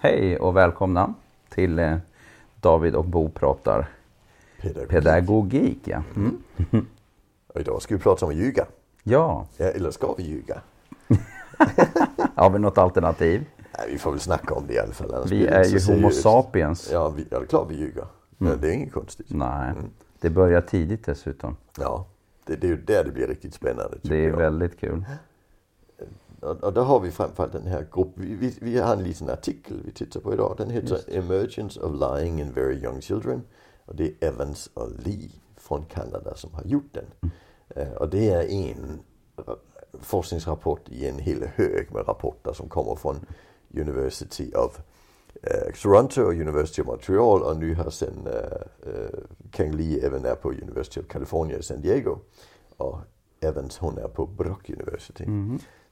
Hej och välkomna till eh, David och Bo pratar Pedagogik. pedagogik. Ja. Mm. Och idag ska vi prata om att ljuga. ja, Ja, eller ska vi ljuga? har vi något alternativ? Nej, vi får väl snacka om det i alla fall. Vi är ju Homo sapiens. Ja, vi, ja, det är klart vi ljuger. Ja, det är inget konstigt. Nej, det börjar tidigt dessutom. Ja, det, det är ju där det blir riktigt spännande. Det är jag. väldigt kul. Och, och där har vi framförallt den här gruppen. Vi, vi, vi har en liten artikel vi tittar på idag. Den heter Emergence of Lying in Very Young Children. Och det är Evans och Lee från Kanada som har gjort den. Eh, och det är en ra- forskningsrapport i en hel hög med rapporter som kommer från University of eh, Toronto och University of Montreal och nu har sen eh, eh, Kang Lee även är på University of California i San Diego. Och Evans hon är på Brock University.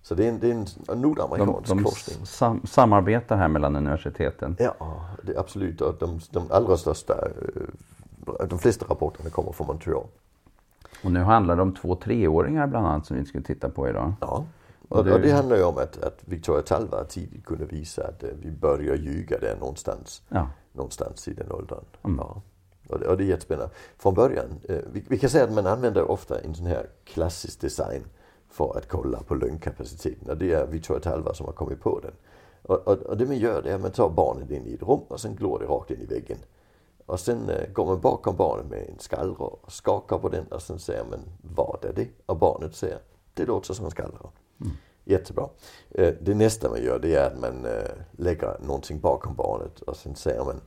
Så det är en, det är en, en De, nordamerikansk de forskning. sam, samarbetar här mellan universiteten. Ja, det är absolut. De, de allra största, eh, de flesta rapporterna kommer från Montreal. Och nu handlar det om två treåringar bland annat som vi ska titta på idag. Ja. Och, det- och det handlar ju om att, att Victoria Talva tidigt kunde visa att eh, vi börjar ljuga där någonstans. Ja. någonstans i den åldern. Ja. Och, det, och det är jättespännande. Från början, eh, vi, vi kan säga att man använder ofta en sån här klassisk design för att kolla på lögnkapaciteten. Och det är Victoria Talva som har kommit på den. Och, och, och det man gör det är att man tar barnet in i ett rum och sen glor det rakt in i väggen. Och sen eh, går man bakom barnet med en skallra och skakar på den och sen säger man vad är det? Och barnet säger det låter som en skallra. Jättebra. Eh, det nästa man gör det är att man eh, lägger någonting bakom barnet och sen säger man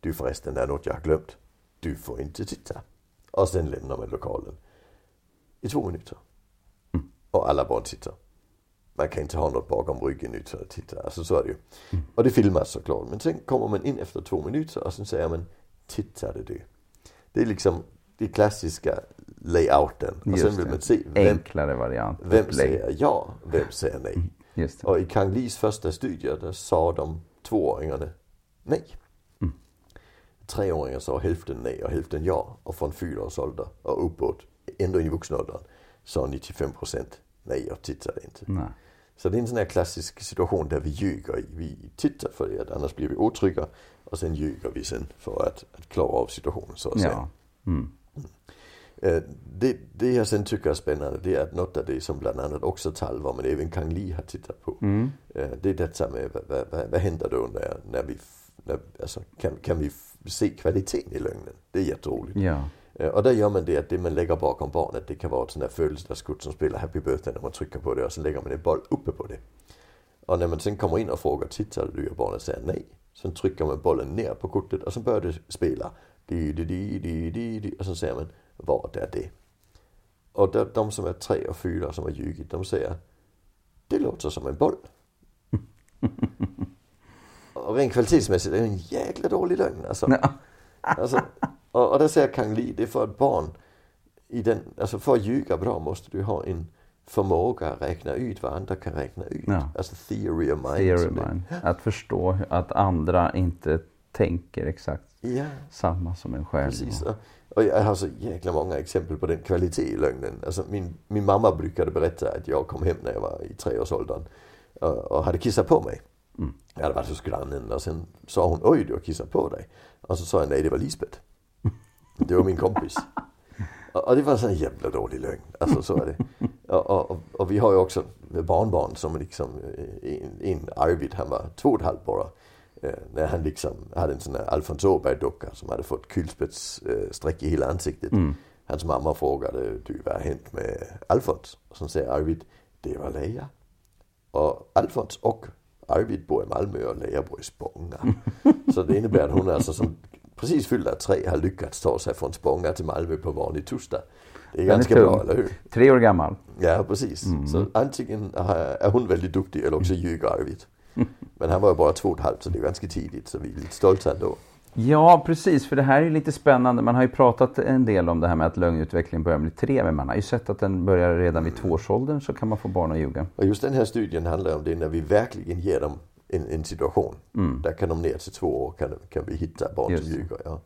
du förresten, det är något jag har glömt. Du får inte titta. Och sen lämnar man lokalen. I två minuter. Och alla barn tittar. Man kan inte ha något bakom ryggen utan att titta. Alltså så är det ju. Och det filmas såklart. Men sen kommer man in efter två minuter och sen säger man Tittade du? Det är liksom det klassiska layouten. Och sen Just vill det. man se vem, Enklare variant. vem säger ja, vem säger nej. Just det. Och i Kang Lees första studier där sa de tvååringarna nej. Treåringar sa hälften nej och hälften ja. Och från fyra års ålder och uppåt, ändå in i vuxenåldern, sa 95 procent nej och tittade inte. Nej. Så det är en sån här klassisk situation där vi ljuger. i. Vi tittar för det, annars blir vi otrygga. Och sen ljuger vi sen för att, att klara av situationen så att säga. Ja. Mm. Eh, Det, det jag sen tycker är spännande det är att något av det som bland annat också Talva men även Kang Lee har tittat på. eh, Det är detta med vad, vad, vad, händer då när, när vi, när, alltså, kan, kan vi se kvaliteten i lögnen? Det är jätteroligt. Ja. Eh, Och där gör man det att det man lägger bakom barnet det kan vara ett sånt där födelsedagskort som spelar Happy birthday när man trycker på det och sen lägger man en boll uppe på det. Och när man sen kommer in och frågar tittar du och barnet säger nej. Sen trycker man bollen ner på kortet och så börjar det spela. Di, di, di, di, di, di, och så säger man vad är det? Och de, de som är tre och fyra som har ljugit de säger det låter som en boll. och rent kvalitetsmässigt är det en jäkla dålig lögn alltså. Alltså, och, och där säger Kang Lee, det är för ett barn, i den, alltså för att ljuga bra måste du ha en förmåga att räkna ut vad andra kan räkna ut. Ja. Alltså theory of mind. Theory det- mind. Att förstå att andra inte tänker exakt Ja, samma som en själv. precis. Och, och jag har så jäkla många exempel på den kvalitet i lögnen. Alltså min, min mamma brukade berätta att jag kom hem när jag var i treårsåldern och, och hade kissat på mig. Jag hade varit hos grannen och sen sa hon oj du har kissat på dig. Och så sa jag nej det var Lisbeth. Det var min kompis. Och det var en sån jävla dålig lögn. Alltså så är det. Och, och, och, vi har ju också barnbarn som liksom, eh, en, en Arvid han var två och ett halvt bara. Eh, när han liksom hade en sån där Alfons Åberg-docka som hade fått kulspetsstreck i hela ansiktet. Hans mamma frågade, du vad har hänt med Alfons? Och så säger Arvid, det var Leia. Och Alfons och Arvid bor i Malmö och Leia bor i Spånga. Så det innebär att hon alltså som precis fyllda tre har lyckats ta sig från Spånga till Malmö på vanlig torsdag. Det är Den ganska bra, eller hur? Tre år gammal. Ja, precis. Så antingen är hon väldigt duktig eller också ljuger Arvid. Men han var ju bara två och ett halvt så det är ganska tidigt så vi är lite stolta ändå. Ja, precis. För det här är lite spännande. Man har ju pratat en del om det här med att lögnutvecklingen börjar bli tre. Men man har ju sett att den börjar redan vid tvåårsåldern så kan man få barn att ljuga. Och just den här studien handlar om det när vi verkligen ger dem en, en situation. Där kan de ner till två år kan, kan vi hitta barn Just som ljuger. Ja.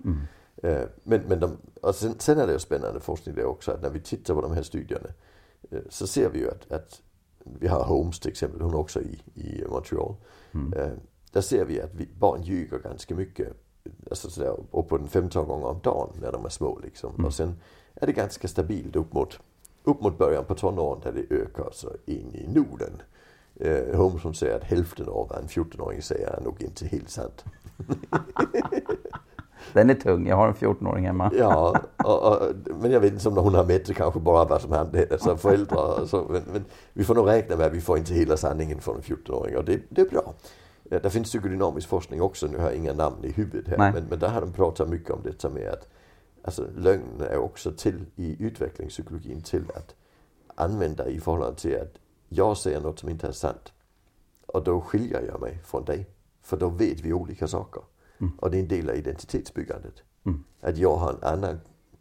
Eh, Men, men de, och sen, sen är det ju spännande forskning det också att när vi tittar på de här studierna eh, så ser vi ju att, att vi har Holmes till exempel, hon är också i, i Montreal. Eh, där ser vi att vi, barn ljuger ganska mycket. Alltså sådär, upp på den 15 gånger om dagen när de är små. Liksom. Mm. Och sen är det ganska stabilt upp mot, upp mot början på tonåren där det ökar så in i Norden. Eh, Holmes som säger att hälften av vad en 14-åring säger är nog inte helt sant. Den är tung. Jag har en 14-åring hemma. Ja, och, och, men jag vet inte om hon har mätt kanske bara vad som hände alltså föräldrar. Så, men, men, vi får nog räkna med att vi får inte hela sanningen från en 14-åring och det, det är bra. Ja, det finns psykodynamisk forskning också, nu har jag inga namn i huvudet här, men, men där har de pratat mycket om detta med att alltså, lögn är också till i utvecklingspsykologin till att använda i förhållande till att jag säger något som inte är sant. Och då skiljer jag mig från dig. För då vet vi olika saker. Mm. Och det är en del av identitetsbyggandet. Mm. Att jag har en annan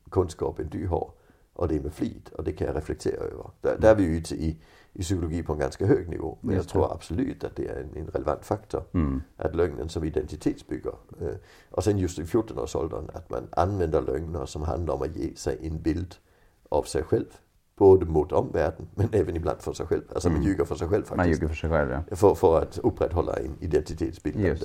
kunskap än du har. Och det är med flit och det kan jag reflektera över. Där, där är vi ju ute i, i psykologi på en ganska hög nivå. Men jag tror absolut att det är en, en relevant faktor. Mm. Att lögnen som identitetsbygger. Eh, och sen just i 14-årsåldern att man använder lögner som handlar om att ge sig en bild av sig själv. Både mot omvärlden men även ibland för sig själv. Alltså man ljuger för sig själv faktiskt. Man ljuger för sig själv ja. För, för att upprätthålla en identitetsbildande,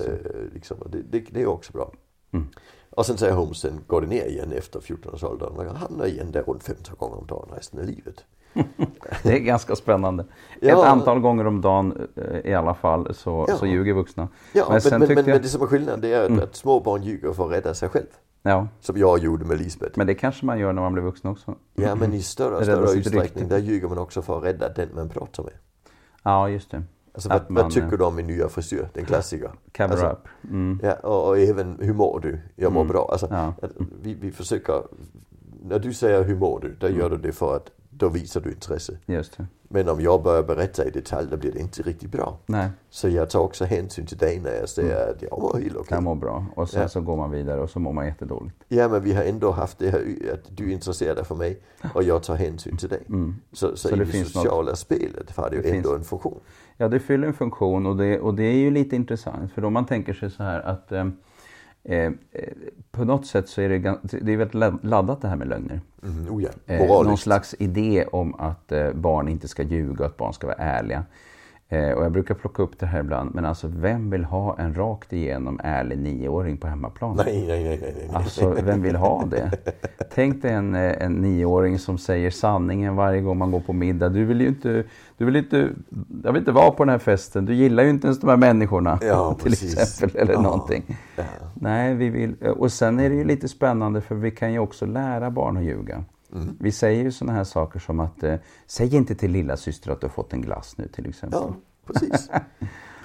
liksom. Och det, det, det, är också bra. Mm. Och sen säger Holmes, sen går det ner igen efter 14-årsåldern. Man hamnar igen där runt 15 gånger om dagen resten av livet. det är ganska spännande. Ja. Ett antal gånger om dagen i alla fall så, ja. så ljuger vuxna. Ja, men, men, men, jag... men, det som är skillnaden det är att, mm. att små barn ljuger för att rädda sig själv. Ja. Som jag gjorde med Lisbeth. Men det kanske man gör när man blir vuxen också. Ja, men i större och större utsträckning där ljuger man också för att rädda den man pratar med. Ja, just det. Alltså vad, man, vad, tycker du om min nya frisyr? Den klassiker. Cover alltså, up. Mm. Ja, och, och, även hur mår du? Jag mår mm. bra. Alltså, ja. vi, vi försöker, när du säger hur mår du? Då gör du det för att då visar du intresse. Just det. Men om jag börjar berätta i detalj då blir det inte riktigt bra. Nej. Så jag tar också hänsyn till dig när jag säger mm. att jag mår helt okej. Jag mår bra. Och sen ja. så går man vidare och så mår man jättedåligt. Ja men vi har ändå haft det här att du är intresserad för mig och jag tar hänsyn till dig. Mm. Så, så, så, i det, det sociala något... spelet har det ju det ändå finns... en funktion. Ja det fyller en funktion och det, och det är ju lite intressant. För om man tänker sig så här att eh, Eh, på något sätt så är det, det är väldigt laddat det här med lögner. Mm, oh ja. eh, någon slags idé om att eh, barn inte ska ljuga, att barn ska vara ärliga. Eh, och jag brukar plocka upp det här ibland, men alltså vem vill ha en rakt igenom ärlig nioåring på hemmaplan? Nej, nej, nej. nej, nej. Alltså, vem vill ha det? Tänk dig en, eh, en nioåring som säger sanningen varje gång man går på middag. Du vill ju inte, du vill inte, jag vill inte vara på den här festen. Du gillar ju inte ens de här människorna. Ja, till precis. exempel, eller ja. någonting. Ja. Nej, vi vill, och sen är det ju lite spännande för vi kan ju också lära barn att ljuga. Mm. Vi säger ju sådana här saker som att, eh, säg inte till lilla syster att du har fått en glass nu till exempel. Ja precis.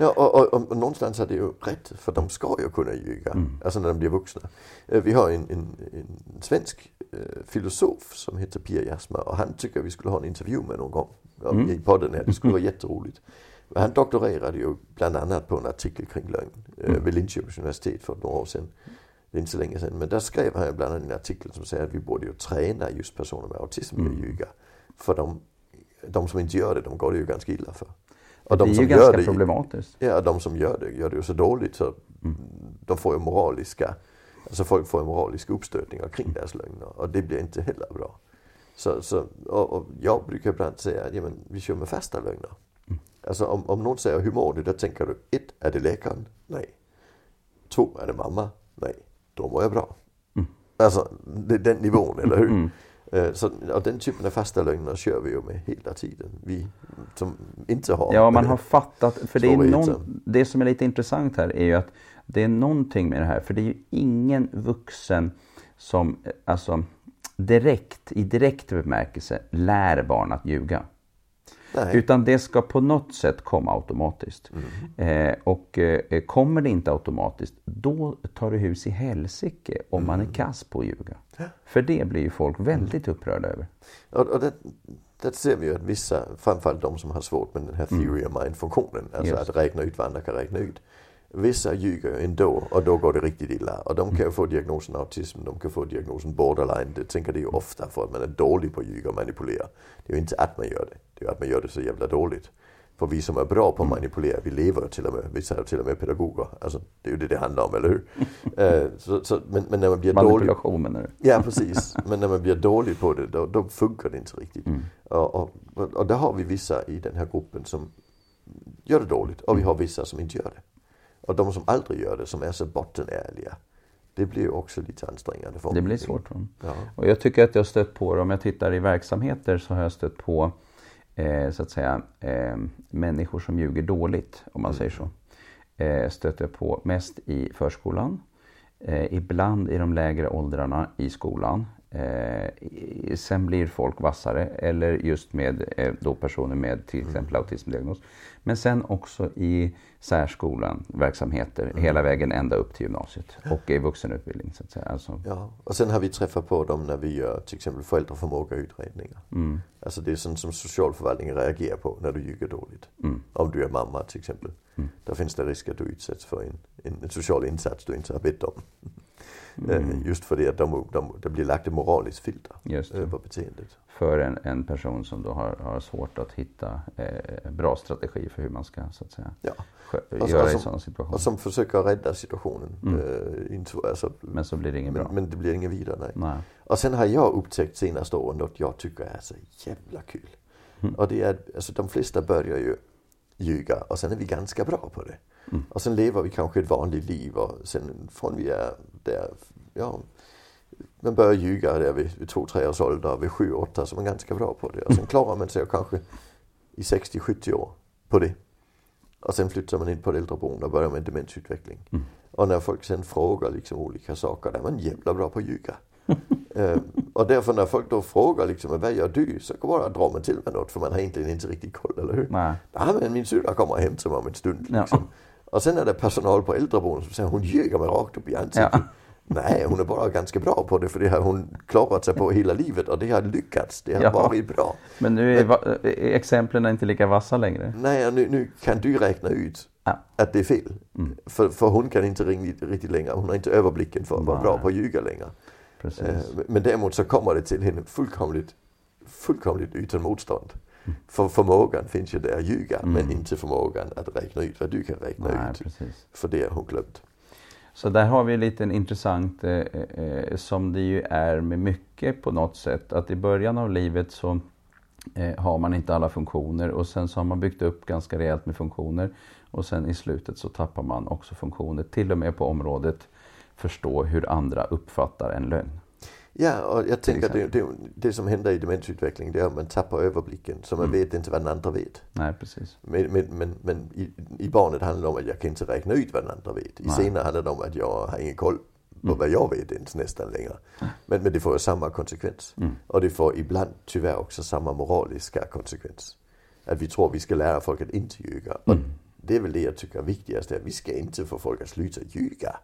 Ja, och, och, och, någonstans är det ju rätt, för de ska ju kunna ljuga, mm. alltså när de blir vuxna. Eh, vi har en, en, en svensk eh, filosof som heter Pia Jasma och han tycker vi skulle ha en intervju med någon gång mm. i podden här. Det skulle vara jätteroligt. Men han doktorerade ju bland annat på en artikel kring lögn eh, mm. vid Linköpings universitet för några år sedan. Det är inte så länge sedan. Men där skrev han bland annat en artikel som säger att vi borde ju träna just personer med autism i att ljuga. För de, de som inte gör det, de går det ju ganska illa för. Och de det är ju ganska det, problematiskt. Ja, de som gör det gör det ju så dåligt så mm. de får ju moraliska, alltså folk får ju moraliska uppstötningar kring deras lögner och det blir inte heller bra. Så, så och, och jag brukar ibland säga att ja, men vi kör med fasta lögner. Mm. Alltså om, om någon säger hur mår du? Då tänker du ett, är det läkaren? Nej. Två, är det mamma? Nej. Då mår jag bra. Mm. Alltså det är den nivån, eller hur? Mm. Eh, så, och den typen av fasta lögner kör vi ju med hela tiden. Vi som inte har... Ja, man har fattat. För det, är någon, det som är lite intressant här är ju att det är någonting med det här. För det är ju ingen vuxen som alltså, direkt, i direkt bemärkelse lär barn att ljuga. Nej. Utan det ska på något sätt komma automatiskt. Mm. Eh, och eh, kommer det inte automatiskt, då tar det hus i helsike om mm. man är mm. kass på att ljuga. För det blir ju folk väldigt upprörda över. Och, och det, det ser vi ju att vissa, framförallt de som har svårt med den här mm. theory of mind-funktionen, alltså Just. att räkna ut vad andra kan räkna ut. Vissa ljuger ju ändå och då går det riktigt illa. Och de kan ju få diagnosen autism, de kan få diagnosen borderline. Det tänker det ju ofta för att man är dålig på att ljuga och manipulera. Det är ju inte att man gör det, det är ju att man gör det så jävla dåligt. För vi som är bra på att manipulera, vi lever till och med, vissa är till och med pedagoger. Alltså, det är ju det det handlar om, eller hur? uh, så, så, men, men, när man blir Manipulation dålig... menar du? Ja, precis. Men när man blir dålig på det, då, då funkar det inte riktigt. Mm. Och, och, och där har vi vissa i den här gruppen som gör det dåligt och vi har vissa som inte gör det. Och de som aldrig gör det, som är så bottenärliga, det blir också lite ansträngande för Det blir svårt. Ja. Och jag tycker att jag stött på det, om jag tittar i verksamheter så har jag stött på eh, så att säga eh, människor som ljuger dåligt, om man mm. säger så. Eh, stöter jag på mest i förskolan, eh, ibland i de lägre åldrarna i skolan. Eh, sen blir folk vassare eller just med eh, då personer med till exempel mm. autismdiagnos. Men sen också i särskolan, verksamheter mm. hela vägen ända upp till gymnasiet och i vuxenutbildning. Så att säga. Alltså. Ja, och sen har vi träffat på dem när vi gör till exempel föräldraförmågeutredningar. Mm. Alltså det är sånt som socialförvaltningen reagerar på när du ljuger dåligt. Mm. Om du är mamma till exempel. Mm. Då finns det risk att du utsätts för en, en social insats du inte har bett om. Mm. Just för det att de, de, det blir lagt ett moraliskt filter över beteendet. För en, en person som då har, har svårt att hitta eh, bra strategi för hur man ska så att säga, ja. alltså, göra alltså, i sådana situationer. Och som försöker rädda situationen. Mm. Eh, alltså, men så blir det inget men, bra. Men det blir inget vidare, nej. nej. Och sen har jag upptäckt senaste åren något jag tycker är så jävla kul. Mm. Och det är alltså, de flesta börjar ju ljuga och sen är vi ganska bra på det. Mm. Och sen lever vi kanske ett vanligt liv och sen från vi är där, ja, man börjar ljuga där vid, två, tre års ålder, vid sju, åtta så är man ganska bra på det. Och sen klarar man sig kanske i 60-70 år på det. Och sen flyttar man in på ett äldreboende och börjar med demensutveckling. Mm. Och när folk sen frågar liksom olika saker, där är man jävla bra på att ljuga. uh, och därför när folk då frågar liksom, vad gör du? Så bara drar man till med något för man har egentligen inte riktigt koll, eller hur? Nej. Ja, men min syrra kommer hem mig om en stund. Liksom. Ja. Och sen är det personal på äldreboendet som säger hon ljuger mig rakt upp i ansiktet. Ja. Nej, hon är bara ganska bra på det för det har hon klarat sig på hela livet och det har lyckats. Det har ja. varit bra. Men nu är Men, exemplen inte lika vassa längre. Nej, nu, nu kan du räkna ut ja. att det är fel. Mm. För, för hon kan inte riktigt, riktigt längre. Hon har inte överblicken för att vara bra på att ljuga längre. Precis. Eh, men däremot så kommer det till henne fullkomligt, fullkomligt utan motstånd. För förmågan finns ju där ljuga mm. men inte förmågan att räkna ut vad du kan räkna Nej, ut. Precis. För det har hon glömt. Så där har vi lite intressant eh, eh, som det ju är med mycket på något sätt. Att i början av livet så eh, har man inte alla funktioner och sen så har man byggt upp ganska rejält med funktioner. Och sen i slutet så tappar man också funktioner, till och med på området förstå hur andra uppfattar en lögn. Ja, och jag tänker att det, det, det, som händer i demensutveckling det är att man tappar överblicken så man mm. vet inte vad den andra vet. Nej, precis. Men, men, men, men i, i, barnet handlar det om att jag kan inte räkna ut vad den andra vet. I Nej. senare handlar det om att jag har ingen koll på mm. vad jag vet ens nästan längre. Men, men det får ju samma konsekvens. Mm. Och det får ibland tyvärr också samma moraliska konsekvens. Att vi tror att vi ska lära folk att inte ljuga. Och mm. det är väl det jag tycker är viktigast, att vi ska inte få folk att sluta ljuga.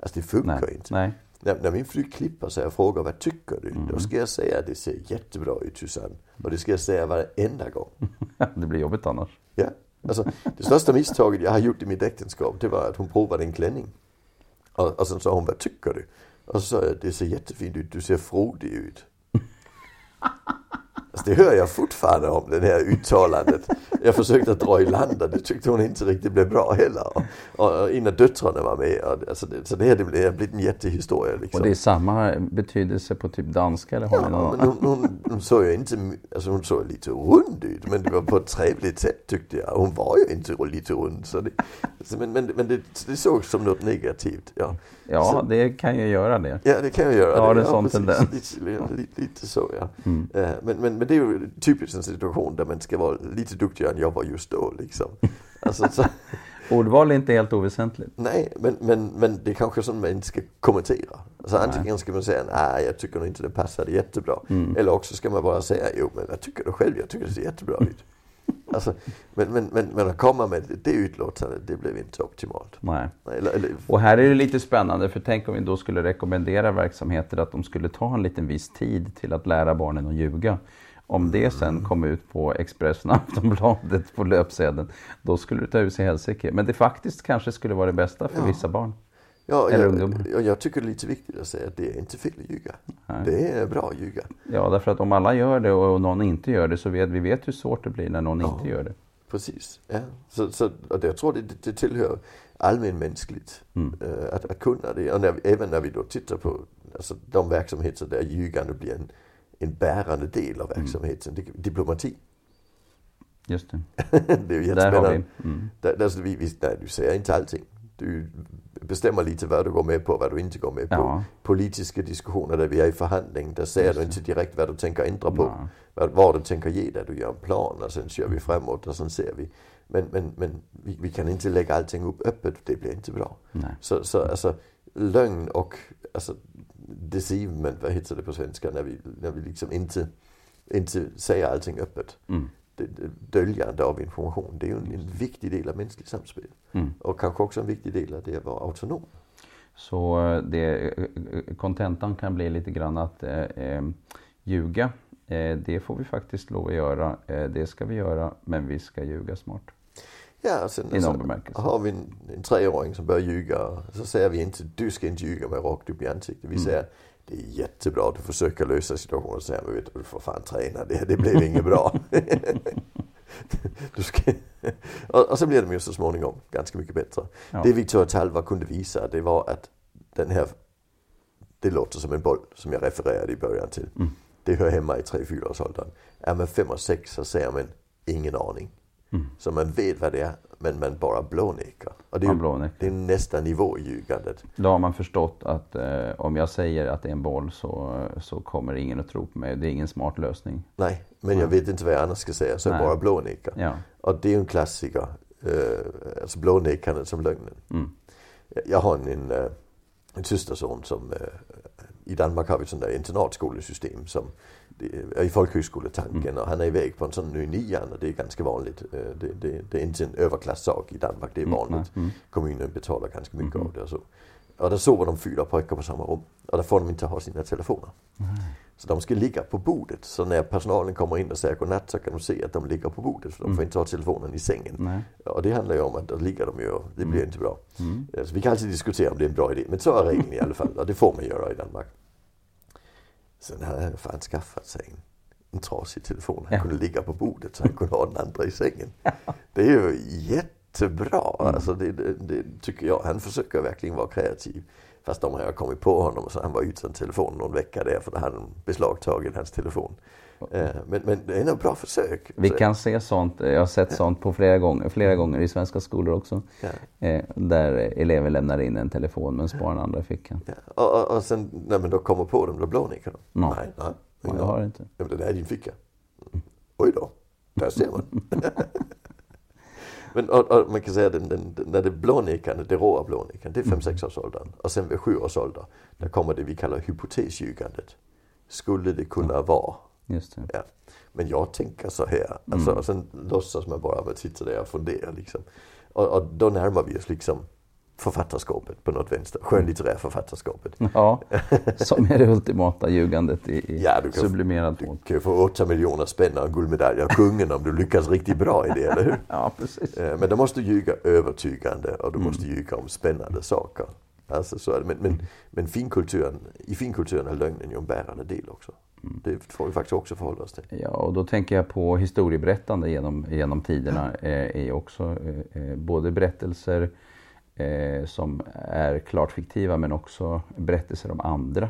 Alltså det funkar Nej. inte. Nej. När, när min fru klipper sig och frågar vad tycker du? Mm. Då ska jag säga att det ser jättebra ut Susanne. Och det ska jag säga varenda gång. det blir jobbigt annars. Ja. Alltså, det största misstaget jag har gjort i mitt äktenskap det var att hon provade en klänning. Och, och sen sa hon, vad tycker du? Och så sa jag, det ser jättefint ut, du ser frodig ut. Det hör jag fortfarande om, det här uttalandet. Jag försökte dra i land och det tyckte hon inte riktigt blev bra heller. Och, och innan döttrarna var med. Och, alltså det, så det har blivit en jättehistoria. Liksom. Och det är samma betydelse på typ danska? Eller ja, någon... men hon, hon, hon, såg ju inte, alltså hon såg lite rund ut men det var på ett trevligt sätt tyckte jag. Hon var ju inte lite rund. Så det, alltså, men men, men det, det sågs som något negativt. Ja, ja så, det kan ju göra det. Ja, det kan ju göra ja, det. Ja, sån tendens. Lite, lite, lite, så ja. Mm. Uh, men, men, men det är ju typiskt en situation där man ska vara lite duktigare än jag var just då. Liksom. Alltså, så... Ordval är inte helt oväsentligt. Nej, men, men, men det är kanske som man inte ska kommentera. Alltså, antingen ska man säga nej, jag tycker nog inte det passade jättebra. Mm. Eller också ska man bara säga jo, men jag tycker det själv, jag tycker det ser jättebra ut. Alltså, men, men, men, men att komma med det utlåtandet, det blev inte optimalt. Nej. Eller, eller... Och här är det lite spännande, för tänk om vi då skulle rekommendera verksamheter att de skulle ta en liten viss tid till att lära barnen att ljuga. Om det sen kom ut på Expressen och Aftonbladet på löpsedeln, då skulle det ta ut sig helsike. Men det faktiskt kanske skulle vara det bästa för ja. vissa barn. Ja, Eller jag, ungdomar. Jag, jag tycker det är lite viktigt att säga att det är inte fel att ljuga. Nej. Det är bra att ljuga. Ja, därför att om alla gör det och någon inte gör det så vet vi vet hur svårt det blir när någon ja, inte gör det. Precis. Ja. Så, så, och jag tror det, det tillhör allmänmänskligt mm. äh, att, att kunna det. Och när, även när vi då tittar på alltså, de verksamheter där ljugande blir en en bärande del av mm. verksamheten, mm. diplomati. Just det. det är ju jättespännande. Vi, mm. där, där, vi, vi, nej, du säger inte allting. Du bestämmer lite vad du går med på och vad du inte går med på. Ja. Politiska diskussioner där vi är i förhandling, där säger du inte direkt vad du tänker ändra på. Ja. Vad, vad du tänker ge dig. Du gör en plan och sen kör vi framåt och sen ser vi. Men, men, men vi, vi kan inte lägga allting upp öppet, det blir inte bra. Nej. Så, så alltså, lögn och alltså, deceivement, vad heter det på svenska, när vi, när vi liksom inte, inte säger allting öppet. Mm. döljande av information, det är ju en, en viktig del av mänskligt samspel. Mm. Och kanske också en viktig del av det att vara autonom. Så eh, det, kontentan kan bli lite grann att eh, eh, ljuga, eh, det får vi faktiskt lov att göra. Eh, det ska vi göra, men vi ska ljuga smart. Ja, sen I någon bemärkelse. har vi en, en treåring som börjar ljuga så säger vi inte du ska inte ljuga med rakt upp i ansiktet. Vi mm. säger det är jättebra att du försöker lösa situationen och säger men vet du, du får fan träna, det, det blev inget bra. du ska... och, och så blev de ju så småningom ganska mycket bättre. Ja. Det Victoria Talva kunde visa det var att den här, det låter som en boll som jag refererade i början till. Mm. Det hör hemma i 3-4 års åldern. Är man 5 och 6 så säger man ingen aning. Mm. Så man vet vad det är, men man bara blånekar. Och det är, blånekar. Det är nästa nivå i ljugandet. Då har man förstått att eh, om jag säger att det är en boll så, så kommer ingen att tro på mig. Det är ingen smart lösning. Nej, men jag vet inte vad jag annars ska säga, så jag bara blånekar. Ja. Och det är ju en klassiker, eh, alltså blånekandet som lögnen. Mm. Jag har en, en, eh, en systerson som eh, i Danmark har vi sånt där internatskolesystem som är i folkhögskoletanken mm. och han är iväg på en sån nu nian och det är ganska vanligt. Eh, det, det, det är inte en överklassak i Danmark, det är mm, vanligt. Mm. Kommunen betalar ganska mycket mm. av det och så. Och där sover de fyra pojkar på samma rum och där får de inte ha sina telefoner. Mm. Så de ska ligga på bordet. Så när personalen kommer in och säger godnatt så kan de se att de ligger på bordet. För de får mm. inte ha telefonen i sängen. Nej. Och det handlar ju om att då ligger de ju och det blir inte bra. Så vi kan alltid diskutera om det är en bra idé. Men så är regeln i alla fall och det får man göra i Danmark. Sen hade han fan skaffat sig en, en trasig telefon. Han ja. kunde ligga på bordet så han kunde ha den andra i sängen. Det är ju jättebra. Mm. Alltså det, det, det, tycker jag. Han försöker verkligen vara kreativ. Fast de har kommit på honom så han var utan telefon någon vecka där för då hade de beslagtagit hans telefon. Eh, men, men det är nog bra försök. Vi kan se sånt, jag har sett sånt på flera gånger, flera gånger i svenska skolor också. Ja. Eh, där elever lämnar in en telefon men sparar den andra i fickan. Ja. Och, och, och sen när man då kommer på dem, då blånickar de. No. Nej, nej. nej jag har inte. Ja, men den är i din ficka. Oj då, där ser man. Men och, och, man kan säga att när det blånekandet, det råa blånekandet, det är 5-6 års åldern. Och sen vid 7 års ålder, där kommer det vi kallar hypotesljugandet. Skulle det kunna vara Just det. Ja. Men jag tänker så här. Alltså, mm. Och sen låtsas man bara med att sitta där och fundera. Liksom. Och, och då närmar vi oss liksom författarskapet på något vänster. Skönlitterära författarskapet. Ja, som är det ultimata ljugandet i, i ja, du kan, sublimerad form. Du kan ju få 8 miljoner spänn och guldmedalj av kungen om du lyckas riktigt bra i det, eller hur? Ja, precis. Eh, men då måste du ljuga övertygande och du mm. måste ljuga om spännande saker. Alltså, så. Men, men, men finkulturen, i finkulturen är lögnen ju en bärande del också. Det får vi faktiskt också förhålla oss till. Ja, och då tänker jag på historieberättande genom, genom tiderna. Eh, är också eh, eh, både berättelser eh, som är klart fiktiva men också berättelser om andra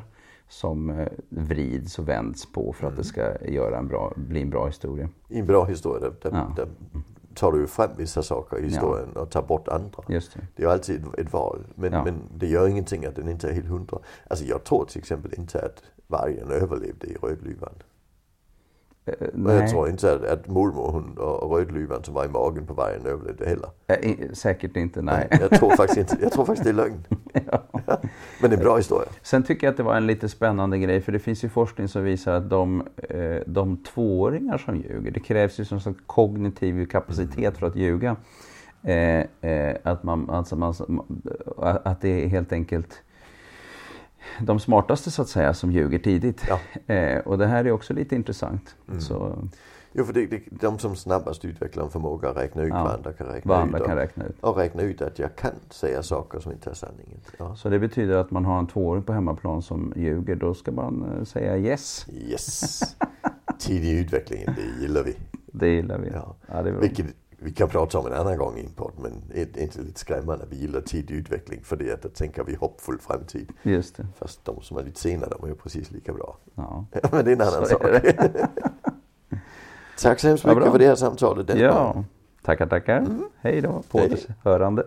som eh, vrids och vänds på för att mm. det ska göra en bra, bli en bra historia. En bra historia, där, ja. där tar du fram vissa saker i historien ja. och tar bort andra. Just det. det är alltid ett val. Men, ja. men det gör ingenting att den inte är helt hundra. Alltså jag tror till exempel inte att vargen överlevde i Rödluvan. Uh, och jag tror inte att, att mormor hon, och Rödluvan som var i magen på vargen överlevde heller. Uh, säkert inte, nej. jag tror faktiskt inte, jag tror faktiskt det är lögn. ja. Men det är en bra historia. Sen tycker jag att det var en lite spännande grej för det finns ju forskning som visar att de, eh, de tvååringar som ljuger, det krävs ju som sagt kognitiv kapacitet för att ljuga. Eh, eh, att, man, alltså man, att det är helt enkelt de smartaste så att säga som ljuger tidigt. Ja. Eh, och det här är också lite intressant. Mm. Så... Jo, för det, det, de som snabbast utvecklar en förmåga att räkna ut ja. vad andra kan räkna vad andra ut. Kan räkna ut. Och räkna ut att jag kan säga saker som inte är sanningen. Ja. Så det betyder att man har en tvååring på hemmaplan som ljuger, då ska man eh, säga yes. Yes. Tidig utveckling, det gillar vi. Det gillar vi. Ja. Ja, det Vilket vi kan prata om en annan gång i en podd, men är inte lite skrämmande? Vi gillar tidig utveckling för det att då tänker vi hoppfull framtid. Just det. Fast de som är lite senare, de är ju precis lika bra. Ja. men det är en annan sak. Tack så hemskt mycket för det här samtalet. ja, tackar tackar. Mm. Hej då, på återhörande.